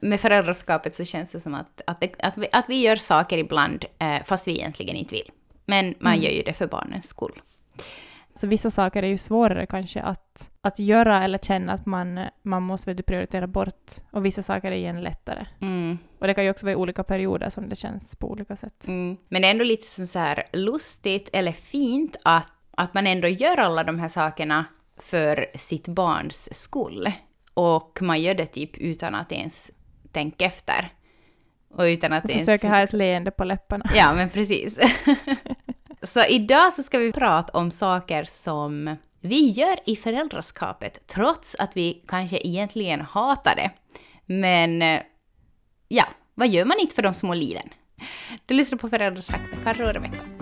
med föräldraskapet så känns det som att, att, det, att, vi, att vi gör saker ibland eh, fast vi egentligen inte vill. Men man mm. gör ju det för barnens skull. Så vissa saker är ju svårare kanske att, att göra eller känna att man, man måste du, prioritera bort. Och vissa saker är igen lättare. Mm. Och det kan ju också vara i olika perioder som det känns på olika sätt. Mm. Men det är ändå lite som så här lustigt eller fint att, att man ändå gör alla de här sakerna för sitt barns skull. Och man gör det typ utan att ens tänka efter. Och utan att ens... försöker ha ett leende på läpparna. Ja, men precis. så idag så ska vi prata om saker som vi gör i föräldraskapet, trots att vi kanske egentligen hatar det. Men ja, vad gör man inte för de små liven? Du lyssnar på Föräldrasnack med Karro och Rebecka.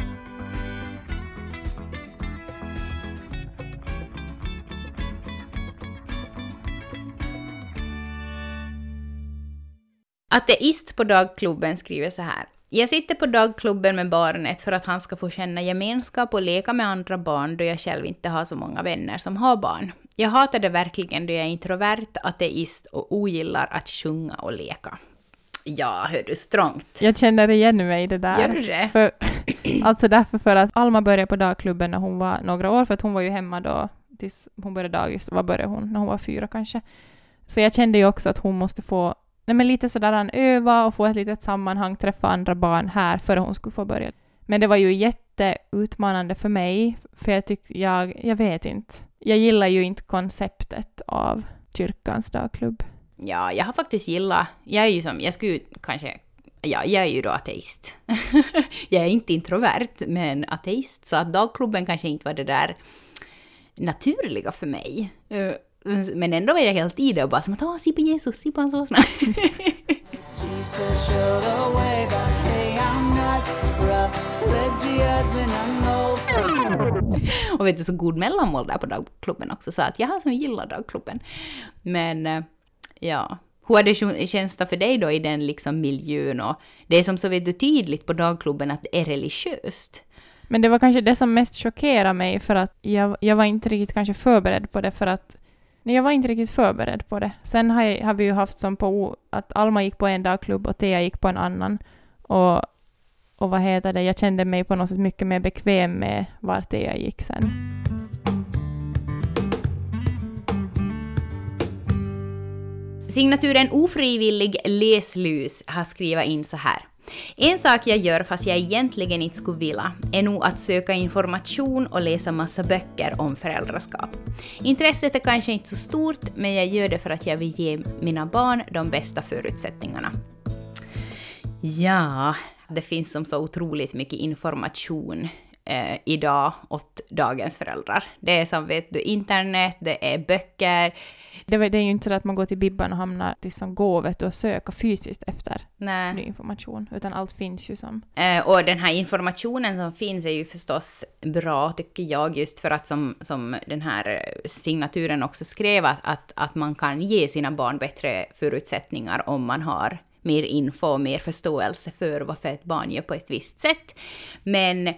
Ateist på dagklubben skriver så här. Jag sitter på dagklubben med barnet för att han ska få känna gemenskap och leka med andra barn då jag själv inte har så många vänner som har barn. Jag hatar det verkligen då jag är introvert, ateist och ogillar att sjunga och leka. Ja, hör du, strångt. Jag känner igen mig i det där. Gör du det? För, alltså därför för att Alma började på dagklubben när hon var några år, för att hon var ju hemma då tills hon började dagis. Vad började hon? När hon var fyra kanske. Så jag kände ju också att hon måste få nej men lite sådär han öva och få ett litet sammanhang, träffa andra barn här före hon skulle få börja. Men det var ju jätteutmanande för mig, för jag tyckte, jag, jag vet inte. Jag gillar ju inte konceptet av kyrkans dagklubb. Ja, jag har faktiskt gillat, jag är ju som, jag skulle kanske, ja, jag är ju då ateist. jag är inte introvert, men ateist, så att dagklubben kanske inte var det där naturliga för mig. Eh, men ändå var jag helt i det och bara som att åh, se på Jesus, se på hans åsna. och vet du, så god mellanmål där på dagklubben också, så att jag har som gillar dagklubben. Men eh, ja, hur det känts för dig då i den liksom miljön? Och det är som så vet du tydligt på dagklubben att det är religiöst. Men det var kanske det som mest chockerade mig för att jag, jag var inte riktigt kanske förberedd på det för att Nej, jag var inte riktigt förberedd på det. Sen har, jag, har vi ju haft som på att Alma gick på en dagklubb och Thea gick på en annan. Och, och vad heter det, jag kände mig på något sätt mycket mer bekväm med vart Thea gick sen. Signaturen ofrivillig läslus har skrivit in så här. En sak jag gör fast jag egentligen inte skulle vilja är nog att söka information och läsa massa böcker om föräldraskap. Intresset är kanske inte så stort, men jag gör det för att jag vill ge mina barn de bästa förutsättningarna. Ja, det finns som så otroligt mycket information eh, idag åt dagens föräldrar. Det är som vet du internet, det är böcker. Det, är ju inte så att man går till Bibban och hamnar liksom gå vet du, och söka fysiskt efter Nej. ny information, utan allt finns ju som... Eh, och den här informationen som finns är ju förstås bra, tycker jag, just för att som, som den här signaturen också skrev, att, att man kan ge sina barn bättre förutsättningar om man har mer info och mer förståelse för varför ett barn gör på ett visst sätt. Men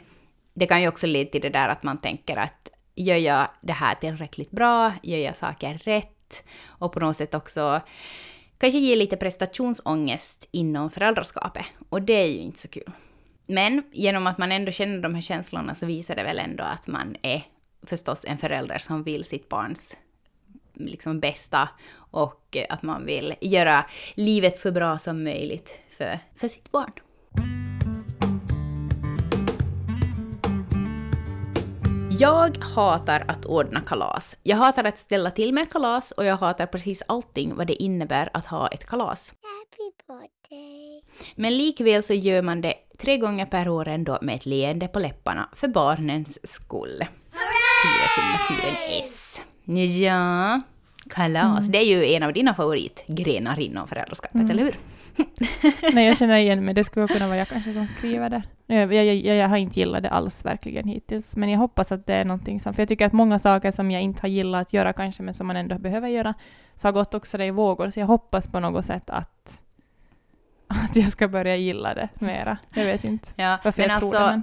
det kan ju också leda till det där att man tänker att gör jag det här tillräckligt bra? Gör jag saker rätt? Och på något sätt också kanske ge lite prestationsångest inom föräldraskapet. Och det är ju inte så kul. Men genom att man ändå känner de här känslorna så visar det väl ändå att man är förstås en förälder som vill sitt barns liksom bästa och att man vill göra livet så bra som möjligt för, för sitt barn. Jag hatar att ordna kalas. Jag hatar att ställa till med kalas och jag hatar precis allting vad det innebär att ha ett kalas. Happy birthday. Men likväl så gör man det tre gånger per år ändå med ett leende på läpparna för barnens skull. Skriver signaturen S. Ja, kalas. Mm. Det är ju en av dina favoritgrenar inom föräldraskapet, mm. eller hur? Nej, jag känner igen mig. Det skulle kunna vara jag kanske som skriver det. Jag, jag, jag, jag, har inte gillat det alls verkligen hittills, men jag hoppas att det är någonting som... För jag tycker att många saker som jag inte har gillat att göra kanske, men som man ändå behöver göra, så har gått också det i vågor. Så jag hoppas på något sätt att, att jag ska börja gilla det mera. Jag vet inte ja, varför men jag alltså, tror det.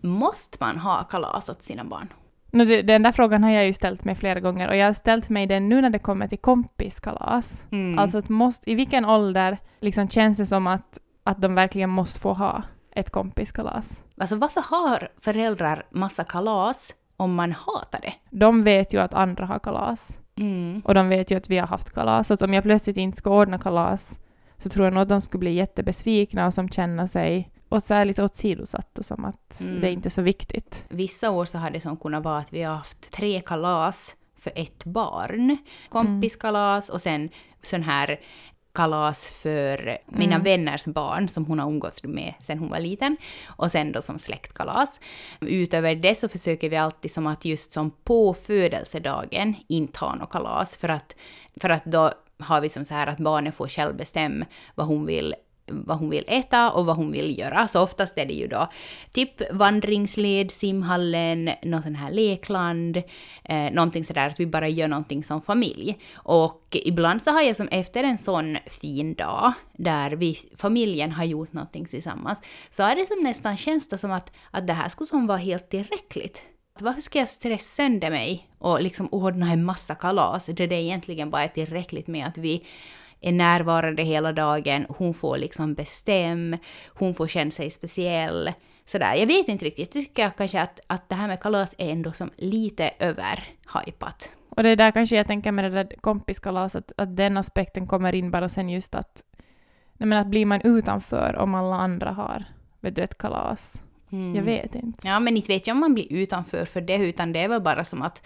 Men... Måste man ha kalas åt sina barn? No, det, den där frågan har jag ju ställt mig flera gånger och jag har ställt mig den nu när det kommer till kompiskalas. Mm. Alltså att måste, i vilken ålder liksom känns det som att, att de verkligen måste få ha ett kompiskalas? Alltså varför har föräldrar massa kalas om man hatar det? De vet ju att andra har kalas Mm. och de vet ju att vi har haft kalas. Så att om jag plötsligt inte ska ordna kalas så tror jag nog att de skulle bli jättebesvikna och som känner sig och så här lite åsidosatt och som att Mm. det är inte är så viktigt. Vissa år så har det som kunnat vara att vi har haft tre kalas för ett barn. Kompiskalas och sen sån här kalas för mina Mm. vänners barn som hon har umgåtts med sen hon var liten. Och sen då som släktkalas. Utöver det så försöker vi alltid som att just som på födelsedagen inte ha något kalas för att, för att då har vi som så här att barnet får själv bestämma vad hon vill vad hon vill äta och vad hon vill göra. Så oftast är det ju då typ vandringsled, simhallen, någon sån här lekland, eh, någonting sådär att vi bara gör någonting som familj. Och ibland så har jag som efter en sån fin dag där vi, familjen har gjort någonting tillsammans, så är det som nästan känns det som att, att det här skulle som vara helt tillräckligt. Varför ska jag stressa sönder mig och liksom ordna en massa kalas där det egentligen bara är tillräckligt med att vi är närvarande hela dagen, hon får liksom bestäm, hon får känna sig speciell. Sådär. Jag vet inte riktigt, jag tycker kanske att, att det här med kalas är ändå som lite överhypat. Och det är där kanske jag tänker med det där kompiskalaset, att den aspekten kommer in bara sen just att, nej men att blir man utanför om alla andra har vet du, ett kalas? Mm. Jag vet inte. Ja, men inte vet jag om man blir utanför för det, utan det är väl bara som att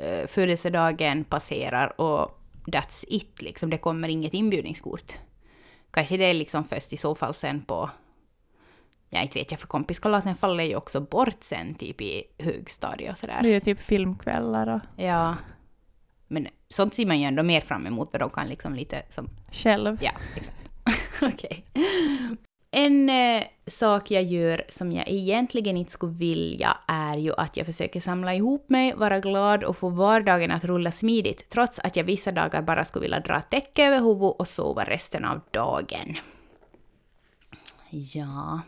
uh, födelsedagen passerar och that's it, liksom. Det kommer inget inbjudningskort. Kanske det är liksom först i så fall sen på... Ja, inte vet jag, för kompiskalasen faller ju också bort sen, typ i högstadiet och sådär. Det typ filmkvällar och Ja. Men sånt ser man ju ändå mer fram emot och de kan liksom lite som... själv. Ja, exakt. Okej. En eh, sak jag gör som jag egentligen inte skulle vilja är ju att jag försöker samla ihop mig, vara glad och få vardagen att rulla smidigt trots att jag vissa dagar bara skulle vilja dra täcke över huvudet och sova resten av dagen. Ja.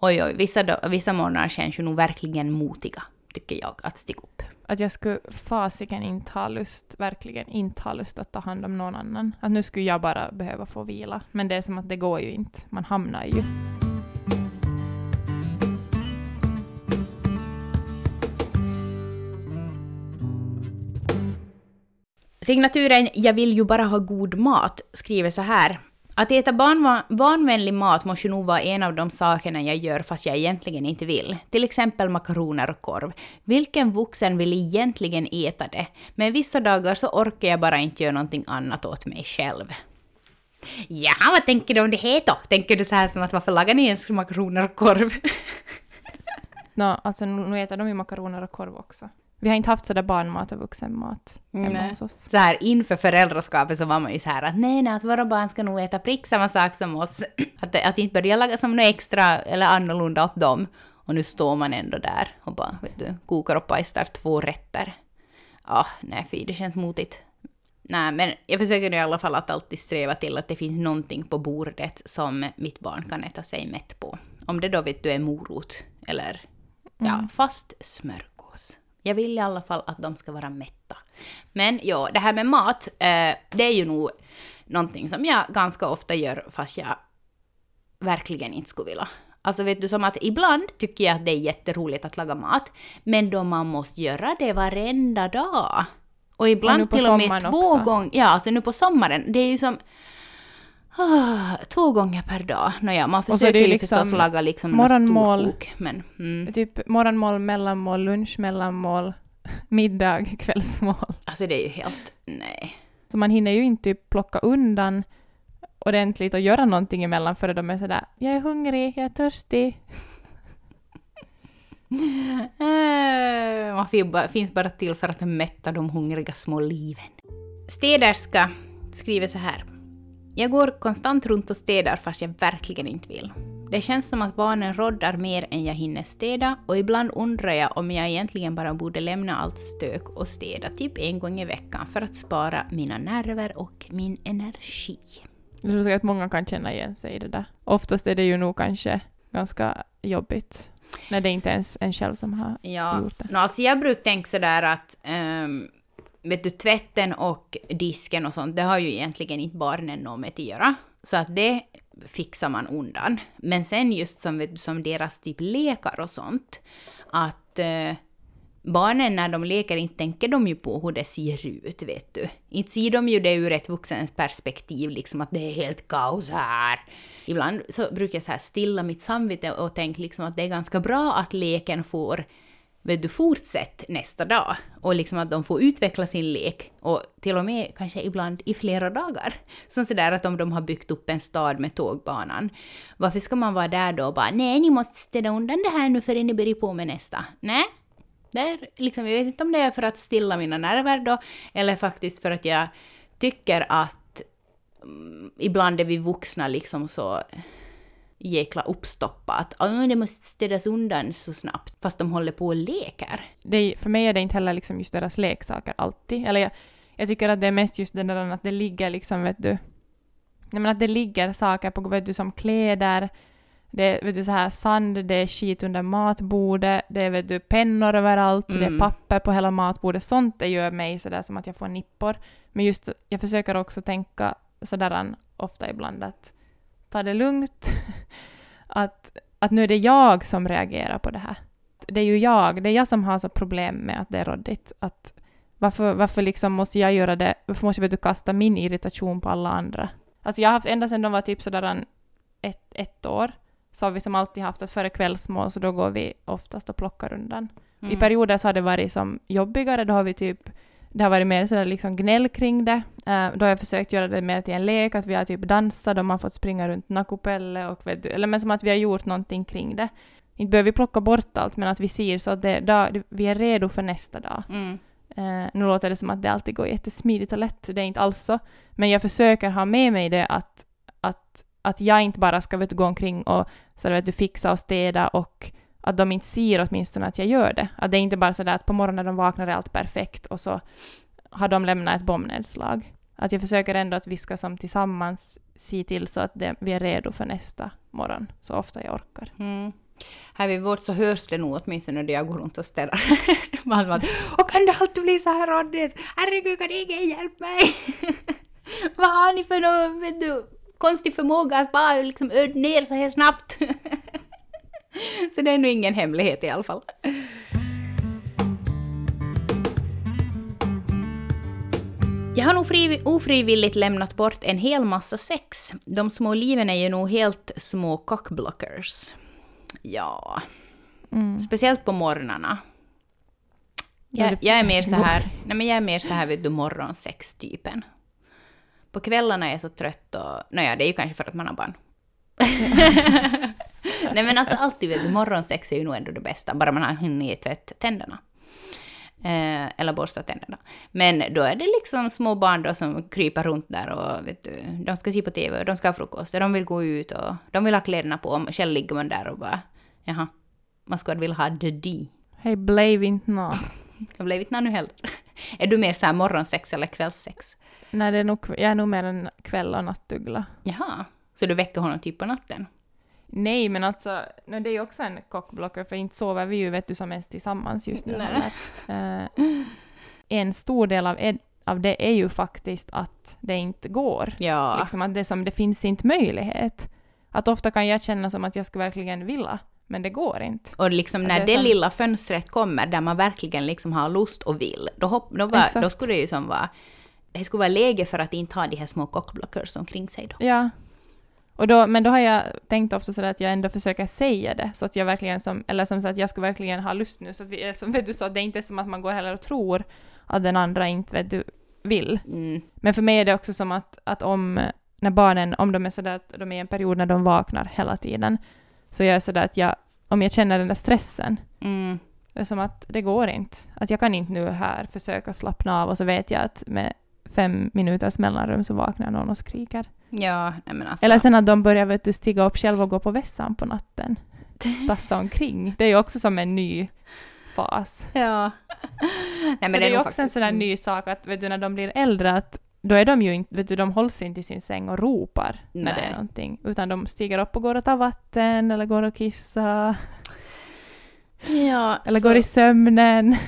Oj, oj, vissa, vissa morgnar känns ju nog verkligen motiga, tycker jag, att stiga upp. Att jag skulle fasiken inte ha lust, verkligen inte ha lust att ta hand om någon annan. Att nu skulle jag bara behöva få vila. Men det är som att det går ju inte. Man hamnar ju. Signaturen “Jag vill ju bara ha god mat” skriver så här. Att äta barnvänlig mat måste nog vara en av de sakerna jag gör fast jag egentligen inte vill. Till exempel makaroner och korv. Vilken vuxen vill egentligen äta det? Men vissa dagar så orkar jag bara inte göra någonting annat åt mig själv. Ja, vad tänker du om det här då? Tänker du så här som att varför lagar ni ens makaroner och korv? Nå, alltså nu äter de ju makaroner och korv också. Vi har inte haft sådär barnmat och vuxenmat hemma Nej. hos oss. så här inför föräldraskapet så var man ju så här att nej, nej, att våra barn ska nog äta prick samma sak som oss. Att, att inte börja laga som något extra eller annorlunda åt dem. Och nu står man ändå där och bara, vet du, kokar och pajstar två rätter. Ja, nej fy, det känns motigt. Nej, men jag försöker i alla fall att alltid sträva till att det finns någonting på bordet som mitt barn kan äta sig mätt på. Om det då vet du är morot eller ja, Mm. fast smörgås. Jag vill i alla fall att de ska vara mätta. Men ja, det här med mat, eh, det är ju nog någonting som jag ganska ofta gör fast jag verkligen inte skulle vilja. Alltså vet du, som att ibland tycker jag att det är jätteroligt att laga mat, men då man måste göra det varenda dag. Och Och ibland på till och med två gånger, ja alltså nu på sommaren, det är ju som två gånger per dag. Nåja, man så är det försöker ju liksom förstås laga liksom morgonmål. storkok, men mm. Typ morgonmål, mellanmål, lunch, mellanmål, middag, kvällsmål. Alltså det är ju helt, nej. Så man hinner ju inte typ plocka undan ordentligt och göra någonting emellan före de är sådär jag är hungrig, jag är törstig. Eh, Man finns bara till för att mätta de hungriga små liven. Städerska skriver så här. Jag går konstant runt och städar fast jag verkligen inte vill. Det känns som att barnen roddar mer än jag hinner städa och ibland undrar jag om jag egentligen bara borde lämna allt stök och städa typ en gång i veckan för att spara mina nerver och min energi. Jag tror säkert att många kan känna igen sig i det där. Oftast är det ju nog kanske ganska jobbigt. När det inte är ens en själv som har Ja, gjort det. no, alltså jag brukar tänka sådär att ehm, vet du, tvätten och disken och sånt, det har ju egentligen inte barnen något med att göra. Så att det fixar man undan. Men sen just som, vet du, som deras typ lekar och sånt, att eh, barnen när de leker inte tänker de ju på hur det ser ut, vet du. Inte ser de ju det ur ett vuxens perspektiv, liksom att det är helt kaos här. Ibland så brukar jag så här stilla mitt samvete och tänka liksom att det är ganska bra att leken får vet du, fortsätt nästa dag. Och liksom att de får utveckla sin lek. Och till och med kanske ibland i flera dagar. Som sådär att om de har byggt upp en stad med tågbanan. Varför ska man vara där då och bara nej, ni måste städa undan det här nu förrän ni börjar på med nästa. Nej. Där, liksom, jag vet inte om det är för att stilla mina nerver då, eller faktiskt för att jag tycker att mm, ibland är vi vuxna liksom så jäkla uppstoppat. att det måste städas undan så snabbt, fast de håller på och leker. det, för mig är det inte heller liksom just deras leksaker alltid. Eller jag, jag tycker att det är mest just det där att det ligger liksom, vet du, nej men att det ligger saker på, vet du, som kläder, det är vet du, så här sand, det är skit under matbordet, det är vet du, pennor överallt, det är Mm. papper på hela matbordet. Sånt det gör mig sådär som att jag får nippor. Men just, jag försöker också tänka sådär ofta ibland att ta det lugnt. Att, att nu är det jag som reagerar på det här det är ju jag, det är jag som har så problem med att det är råddigt. Att varför, varför liksom måste jag göra det, varför måste jag du, kasta min irritation på alla andra? Alltså jag har haft, ända sedan de var typ sådär en- ett, ett år, så har vi som alltid haft att före kvällsmål så då går vi oftast och plockar undan. I Mm. perioder så har det varit som jobbigare, då har vi typ det har varit mer sådär liksom gnäll kring det. Eh, då har jag försökt göra det mer till en lek, att vi har typ dansat och man har fått springa runt Nakupelle och vet du, eller men som att vi har gjort någonting kring det. Inte behöver vi plocka bort allt, men att vi ser så att det, dag, vi är redo för nästa dag. Mm. Eh, nu låter det som att det alltid går jättesmidigt och lätt, det är inte alls så. Men jag försöker ha med mig det att, att, att jag inte bara ska vet, du, gå omkring och så vet, du, fixa och städa och att de inte ser åtminstone att jag gör det. Att det är inte bara så där att på morgonen när de vaknar är allt perfekt och så har de lämnat ett bombnedslag. Att jag försöker ändå att vi ska som tillsammans se till så att det, vi är redo för nästa morgon så ofta jag orkar. Mm. Här vid vårt så hörs det nog åtminstone när jag går runt och städar. Man bara, och kan det alltid bli så här råddigt? Herregud, kan ingen hjälpa mig? Vad har ni för någon, du, konstig förmåga att bara liksom öd ner så här snabbt? så det är nog ingen hemlighet i alla fall. Jag har nog friv- ofrivilligt lämnat bort en hel massa sex. De små liven är ju nog helt små cockblockers. Ja, Mm. speciellt på morgnarna. Ja, Jag, jag är mer så här, nej men jag är mer så här vet du morgonsex-typen. På kvällarna är jag så trött och, naja det är ju kanske för att man har barn. nej men alltså alltid vet du, morgonsex är ju nog ändå det bästa, bara man har hunnit tvätta tänderna. Eh, eller borsta tänderna. Men då är det liksom små barn då som kryper runt där och vet du, de ska se på TV och de ska ha frukost och de vill gå ut och de vill ha kläderna på och själv ligger man där och bara jaha, man skulle vilja ha det di. Hej, blev inte nå. Jag blev inte nu heller. Är du mer så här morgonsex eller kvällssex? Nej, det är nog, jag är nog mer en kväll och nattuggla. Jaha, så du väcker honom typ på natten? Nej, men alltså, no, det är ju också en cockblocker, för inte sover vi ju vet du som ens tillsammans just nu heller. Eh, en stor del av, ed- av det är ju faktiskt att det inte går. Ja. Liksom att det, som, det finns inte möjlighet. Att ofta kan jag känna som att jag skulle verkligen vilja, men det går inte. Och liksom Att när det det, som- lilla fönstret kommer där man verkligen liksom har lust och vill, då, hopp, då, var, då skulle det ju som vara... Det skulle vara läge för att inte ha de här små cockblockers omkring sig då. Ja. Och då, men då har jag tänkt ofta sådär att jag ändå försöker säga det, så att jag verkligen som, eller som så att jag skulle verkligen ha lust nu, så att vi, som vet du, att det inte är som att man går heller och tror att den andra inte vet du, vill. Mm. Men för mig är det också som att, att om, när barnen, om de är sådär att de är i en period när de vaknar hela tiden, så jag är sådär att jag, om jag känner den där stressen, Mm. det är som att det går inte. Att jag kan inte nu här försöka slappna av och så vet jag att med fem minuters mellanrum så vaknar någon och skriker. Ja, nej men alltså... Eller sen att de börjar vet du, stiga upp själva och gå på vässan på natten. Tassa omkring. Det är ju också som en ny fas. Ja. nej, så det är ju också en faktiskt- sån där ny sak att vet du, när de blir äldre att då är de ju inte, vet du, de hålls inte i sin säng och ropar när det är någonting. Utan de stiger upp och går och tar vatten eller går och kissar. Ja, Eller så- går i sömnen.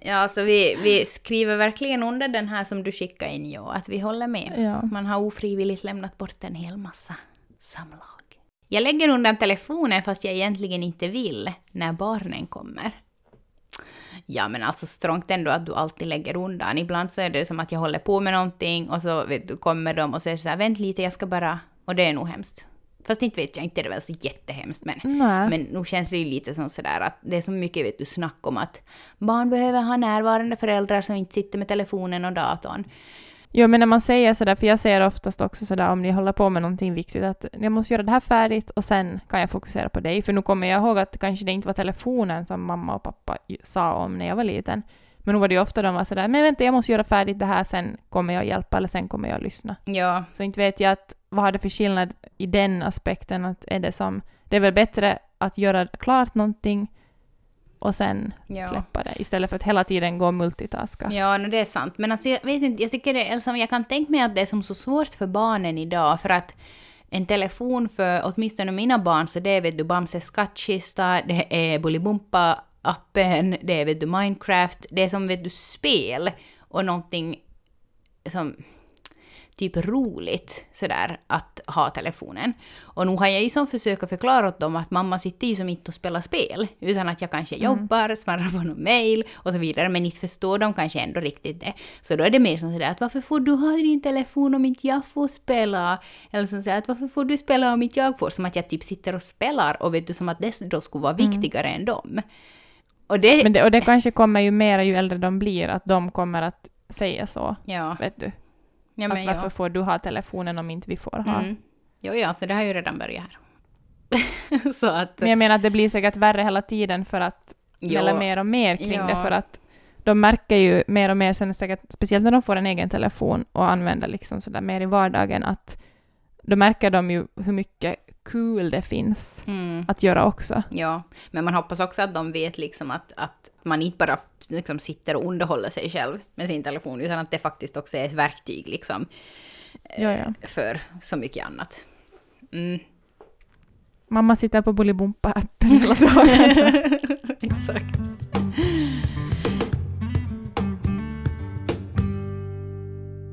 Ja, alltså vi, vi skriver verkligen under den här som du skickade in, ja, att vi håller med. Ja. Man har ofrivilligt lämnat bort en hel massa samlag. Jag lägger undan telefonen fast jag egentligen inte vill, när barnen kommer. Ja, men alltså strångt ändå att du alltid lägger undan. Ibland så är det som att jag håller på med någonting och så vet du, kommer de och säger så här, vänt lite, jag ska bara... Och det är nog hemskt. Fast inte vet jag, inte är det väl så jättehemskt, men... Nej. Men nog känns det ju lite som sådär att det är så mycket vet du, snack om att barn behöver ha närvarande föräldrar som inte sitter med telefonen och datorn. Jo, men när man säger sådär, för jag säger oftast också sådär om ni håller på med någonting viktigt, att jag måste göra det här färdigt och sen kan jag fokusera på dig. För nu kommer jag ihåg att kanske det inte var telefonen som mamma och pappa sa om när jag var liten. Men nu var det ju ofta de var sådär, men vänta jag måste göra färdigt det här, sen kommer jag hjälpa eller sen kommer jag lyssna. Ja, Så inte vet jag att vad har det för skillnad i den aspekten, att är det som, det är väl bättre att göra klart någonting och sen Ja. släppa det, istället för att hela tiden gå och multitaska. ja no, det är sant. Men alltså, jag vet inte, jag tycker det, alltså, jag kan tänka mig att det är som så svårt för barnen idag, för att en telefon för åtminstone mina barn, så det är vet du Bamses skattkista, det är Bolibompa-appen, det är vet du Minecraft, det är som vet du spel och någonting som typ roligt sådär att ha telefonen. Och nu har jag ju som försökt förklara åt dem att mamma sitter ju som inte och spelar spel, utan att jag kanske jobbar, svarar på någon mail och så vidare, men inte förstår de kanske ändå riktigt det. Så då är det mer som sådär att varför får du ha din telefon om inte jag får spela? Eller som säger att varför får du spela om inte jag får? Som att jag typ sitter och spelar och vet du som att det då skulle vara viktigare än dem. Och det... Men det, och det kanske kommer ju mera ju äldre de blir, att de kommer att säga så, ja, vet du. Ja att men varför ja. får du ha telefonen om inte vi får ha? Mm. Jo, ja, så det har ju redan börjat här. så att... Men jag menar att det blir säkert värre hela tiden för att Jo. mer och mer kring Ja. det, för att de märker ju mer och mer sen säkert, speciellt när de får en egen telefon och använder liksom sådär mer i vardagen, att då märker de ju hur mycket kul det finns Mm. att göra också. Ja, men man hoppas också att de vet liksom att, att man inte bara liksom sitter och underhåller sig själv med sin telefon, utan att det faktiskt också är ett verktyg liksom Ja, ja. för så mycket annat. Mm. Mamma sitter på Bolibompa-appen hela dagen. Exakt.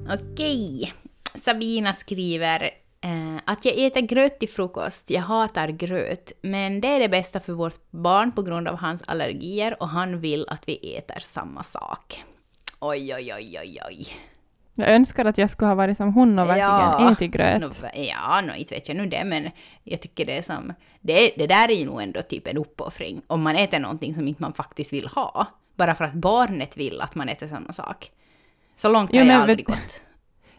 Okej. Sabina skriver eh, att jag äter gröt till frukost. Jag hatar gröt, men det är det bästa för vårt barn på grund av hans allergier och han vill att vi äter samma sak. Oj, oj, oj, oj, oj. Jag önskar att jag skulle ha varit som hon och verkligen Ja. ätit gröt. Nå, ja, no, inte vet jag nu det, men jag tycker det är som... Det, det där är ju nog ändå typ en uppoffring, om man äter någonting som inte man faktiskt vill ha. Bara för att barnet vill att man äter samma sak. Så långt Jo, har jag men aldrig vet- gått.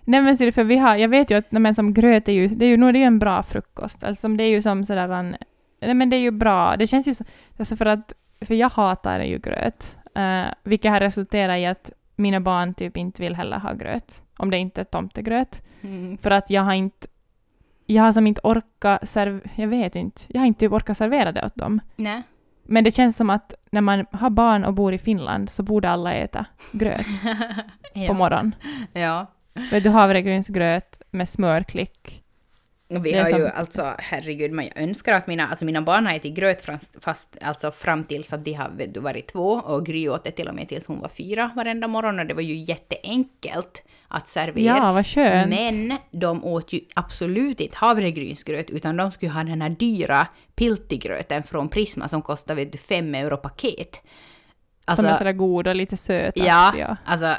Nej men ser du, för vi har, jag vet ju att men som gröt är ju, det är ju, det är ju en bra frukost. Alltså det är ju som sådär en, nej men det är ju bra, det känns ju så, alltså för att, för jag hatar ju gröt, uh, vilket har resulterat i att mina barn typ inte vill heller ha gröt, om det inte är tomtegröt. Mm. För att jag har inte, jag har som inte orkat serv, jag vet inte, jag har inte typ orkat servera det åt dem. Nej. Men det känns som att när man har barn och bor i Finland så borde alla äta gröt på ja. morgonen. ja. Vet du, havregrynsgröt med smörklick. Vi har ju som- alltså, herregud, men jag önskar att mina, alltså mina barn har ätit gröt fast, fast alltså fram tills att de har du, varit två och Gry åt det till och med tills hon var fyra varenda morgon och det var ju jätteenkelt att servera. Ja, vad skönt. Men de åt ju absolut inte havregrynsgröt, utan de skulle ha den här dyra piltigröten från Prisma som kostar vet du, fem euro paket. som är sådär god och lite söt. Ja, alltså...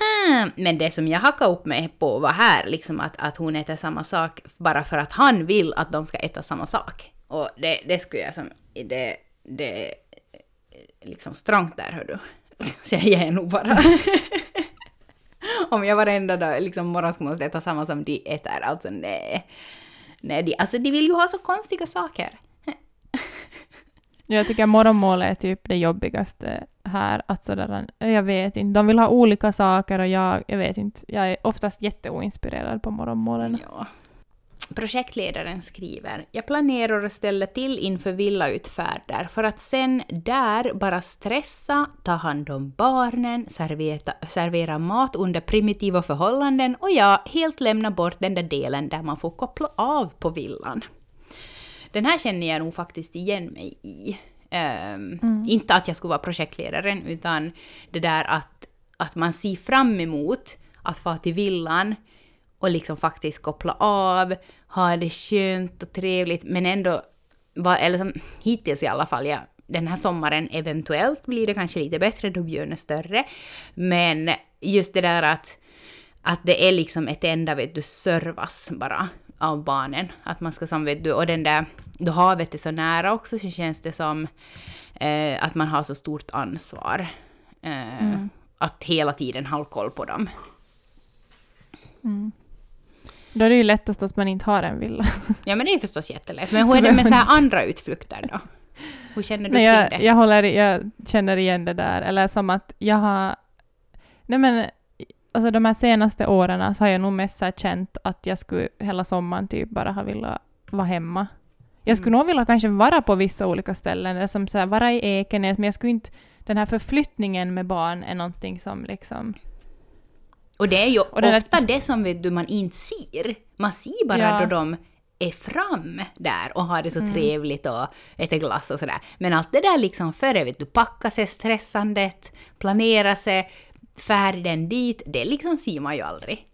Hmm, Men det som jag hackade upp mig på var här, liksom att, att hon äter samma sak bara för att han vill att de ska äta samma sak. Och det, det skulle jag som... Det, det är liksom strångt där, hör du. Så jag ger nog bara. Om jag varenda dag, liksom morgon skulle måste äta samma som de äter, alltså nej. Nej, de, alltså de vill ju ha så konstiga saker. Jag tycker morgonmål är typ det jobbigaste här. Att sådär, jag vet inte, de vill ha olika saker och jag, jag vet inte, jag är oftast jätteoinspirerad på morgonmålen. Ja. Projektledaren skriver, jag planerar att ställa till inför villautfärder för att sen där bara stressa, ta hand om barnen, servera, servera mat under primitiva förhållanden och ja, helt lämna bort den där delen där man får koppla av på villan den här känner jag nog faktiskt igen mig i. Ehm, Mm. Inte att jag skulle vara projektledaren, utan det där att, att man ser fram emot att få till villan och liksom faktiskt koppla av, ha det skönt och trevligt, men ändå, va, eller som, hittills i alla fall, ja, den här sommaren eventuellt blir det kanske lite bättre då björn är större, men just det där att, att det är liksom ett enda, vet du, servas bara av barnen. Att man ska som, vet du, och den där, då havet är så nära också så känns det som eh, att man har så stort ansvar. Eh, Mm. Att hela tiden ha koll på dem. Mm. Då är det ju lättast att man inte har en villa. Ja men det är ju förstås jättelätt. Men hur är det med så andra utflykter då? Hur känner du Nej, jag, det? jag, håller, jag känner igen det där. Eller som att jag har... Nej men, alltså de här senaste åren så har jag nog mest så känt att jag skulle hela sommaren typ bara ha velat vara hemma. Jag skulle Mm. nog vilja kanske vara på vissa olika ställen, som så här, vara i Ekenäs, men jag skulle inte... Den här förflyttningen med barn är någonting som liksom... Och det är ju Och den där- ofta det som vet du, man inte ser. Man ser bara Ja. då de är fram där och har det så Mm. trevligt och äter glass och sådär. Men allt det där liksom före, vet du, packa sig stressandet, planera sig, färden dit, det liksom ser man ju aldrig.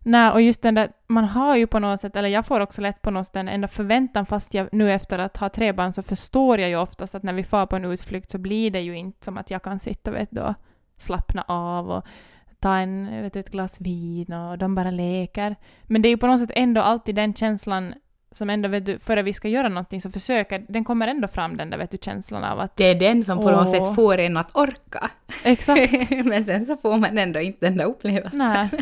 Nej, och just den där, man har ju på något sätt, eller jag får också lätt på något sätt en enda förväntan, fast jag nu efter att ha tre barn så förstår jag ju oftast att när vi far på en utflykt så blir det ju inte som att jag kan sitta vet du, och slappna av och ta en, vet du, ett glas vin och de bara leker. Men det är ju på något sätt ändå alltid den känslan som ändå, vet du, före vi ska göra någonting så försöker, den kommer ändå fram den där, vet du, känslan av att Det är den som på något Åh. sätt får en att orka. exakt, Men sen så får man ändå inte den där upplevelsen. nej,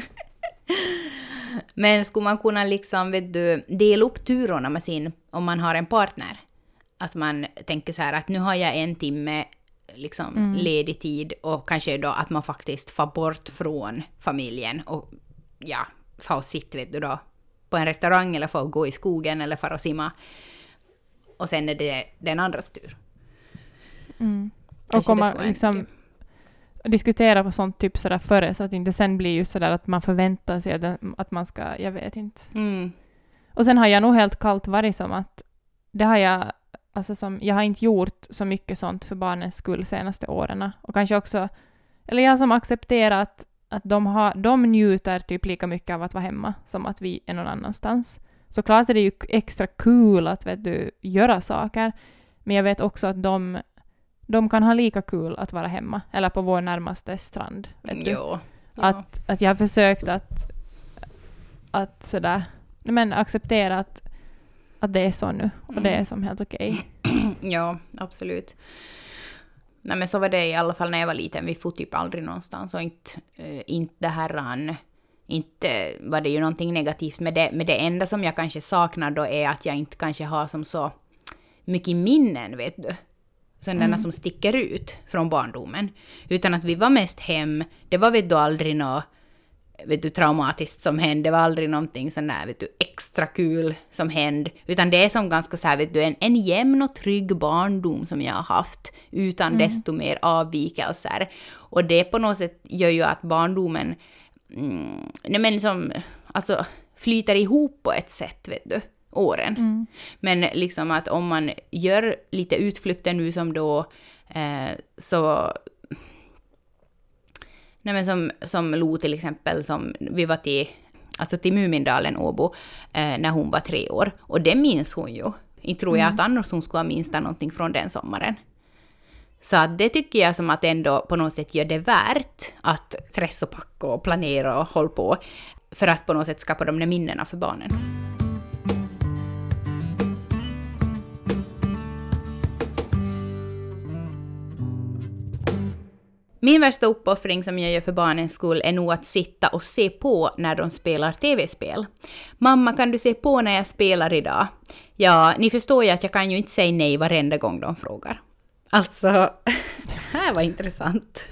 Men skulle man kunna liksom, vet du, dela upp turerna med sin, om man har en partner? Att man tänker så här att nu har jag en timme liksom Mm. ledig tid och kanske då att man faktiskt får bort från familjen och ja, får sitta vet du då på en restaurang eller får gå i skogen eller får och simma. Och sen är det den andras tur. mm. Och om man liksom idé. diskutera på sånt typ sådär före, så att det inte sen blir just sådär att man förväntar sig att, att man ska, jag vet inte. Mm. Och sen har jag nog helt kallt varit som att det har jag, alltså som, jag har inte gjort så mycket sånt för barnens skull senaste åren. Och kanske också, eller jag har som accepterat att de, har, de njuter typ lika mycket av att vara hemma som att vi är någon annanstans. Såklart är det ju extra kul att vet du, göra saker, men jag vet också att de, de kan ha lika kul att vara hemma, eller på vår närmaste strand. Vet du? Jo. Ja. Att, att jag har försökt att, att sådär, men acceptera att, att det är så nu och det är som helt okej. Ja, absolut. Nej men så var det i alla fall när jag var liten. Vi får typ aldrig någonstans och inte, eh, inte det här an, inte var det ju någonting negativt med det. Men det enda som jag kanske saknar då är att jag inte kanske har som så mycket minnen, vet du. Sådana Mm. som sticker ut från barndomen. Utan att vi var mest hem, det var vet du aldrig något vet du, traumatiskt som hände, det var aldrig någonting sån där, vet du, extra kul som hände, utan det är som ganska så här, vet du, en, en jämn och trygg barndom som jag har haft, utan Mm. desto mer avvikelser. Och det på något sätt gör ju att barndomen, mm, nej men som, alltså flyter ihop på ett sätt, vet du, åren. Mm. Men liksom att om man gör lite utflykter nu som då, eh, så... Nej men som, som Lo till exempel, som vi var till, alltså till Mumindalen, Åbo, eh, när hon var tre år. Och det minns hon ju. Inte tror jag att annars hon skulle ha minst någonting från den sommaren. Så att det tycker jag som att ändå på något sätt gör det värt att stressa och packa och planera och hålla på. För att på något sätt skapa de där minnena för barnen. Min värsta uppoffring som jag gör för barnens skull är nog att sitta och se på när de spelar tv-spel. Mamma, kan du se på när jag spelar idag? Ja, ni förstår ju att jag kan ju inte säga nej varenda gång de frågar. Alltså, det här var intressant.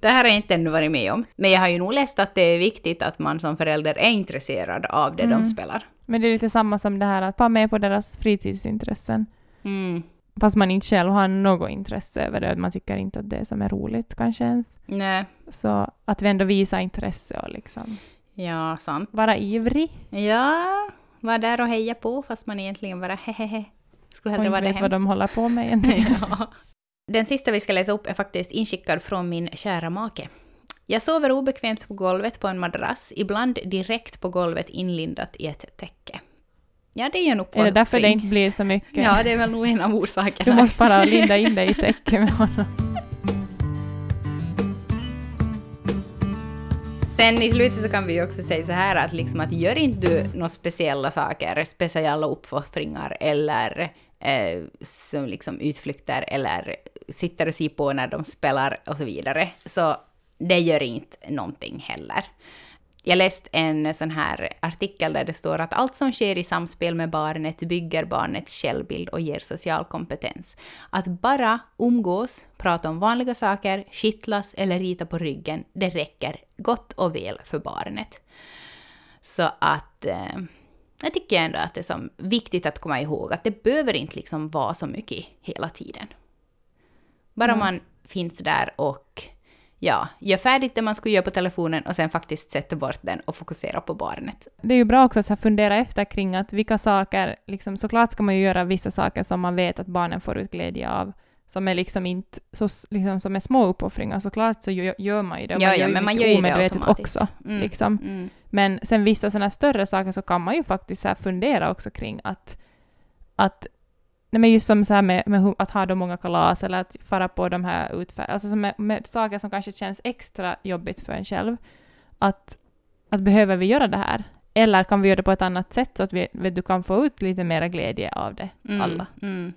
Det här har jag inte ännu varit med om. Men jag har ju nog läst att det är viktigt att man som förälder är intresserad av det de Mm. spelar. Men det är lite samma som det här att vara med på deras fritidsintressen. Mm. Fast man inte själv har något intresse över det, man tycker inte att det är som är roligt kanske ens. Nej, Så att vi ändå visar intresse och liksom ja, sant. vara ivrig. Ja, var där och heja på fast man egentligen bara hehehe. Skulle hellre vara vet hem. vad de håller på med egentligen. Ja. Den sista vi ska läsa upp är faktiskt inskickad från min kära make. Jag sover obekvämt på golvet på en madrass, ibland direkt på golvet inlindat i ett täcke. Ja, det är ju en Är det därför det inte blir så mycket? Ja, det är väl nog en av Du orsakerna. måste bara linda in dig i täcket med honom. Sen i slutet så kan vi ju också säga så här att, liksom att gör inte du några speciella saker, speciella uppoffringar eller eh, som liksom utflykter eller sitter och ser på när de spelar och så vidare, så det gör inte någonting heller. Jag läste en sån här artikel där det står att allt som sker i samspel med barnet bygger barnets självbild och ger social kompetens. Att bara umgås, prata om vanliga saker, kittlas eller rita på ryggen, det räcker gott och väl för barnet. Så att eh, jag tycker ändå att det är som viktigt att komma ihåg att det behöver inte liksom vara så mycket hela tiden. Bara Mm. man finns där och ja, gör färdigt det man skulle göra på telefonen och sen faktiskt sätter bort den och fokuserar på barnet. Det är ju bra också att fundera efter kring att vilka saker, liksom, såklart ska man ju göra vissa saker som man vet att barnen får ut glädje av, som är liksom inte så, liksom, som är små uppoffringar, såklart så gör, man ju det. Ja, man ja, men man gör ju det också. Mm. Liksom. Mm. Men sen vissa sådana större saker så kan man ju faktiskt så fundera också kring att, att nej men just som så här med, med att ha de många kalas eller att fara på de här utfärderna, alltså med, med saker som kanske känns extra jobbigt för en själv. Att, att behöver vi göra det här? Eller kan vi göra det på ett annat sätt så att vi, du kan få ut lite mera glädje av det, Mm, alla? Mm.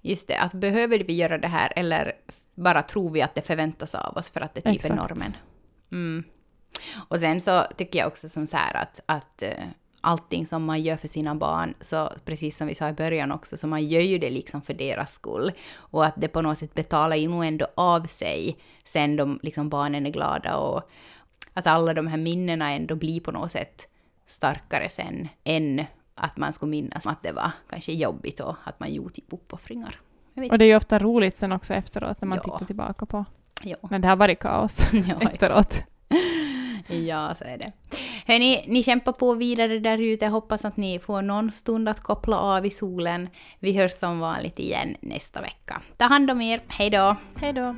Just det, att behöver vi göra det här eller bara tror vi att det förväntas av oss för att det typ är Exakt. normen. Mm. Och sen så tycker jag också som så här att, att eh, allting som man gör för sina barn, så precis som vi sa i början också, så man gör ju det liksom för deras skull. Och att det på något sätt betalar ju nog ändå av sig sen de liksom barnen är glada och att alla de här minnena ändå blir på något sätt starkare sen än att man skulle minnas att det var kanske jobbigt och att man gjorde typ uppoffringar. Och det är ju ofta roligt sen också efteråt när man Ja. tittar tillbaka på Ja, när det har varit kaos ja efteråt. Ja, så är det. Hörni, ni kämpar på vidare där ute. Hoppas att ni får någon stund att koppla av i solen. Vi hörs som vanligt igen nästa vecka. Ta hand om er. Hej då! Hej då!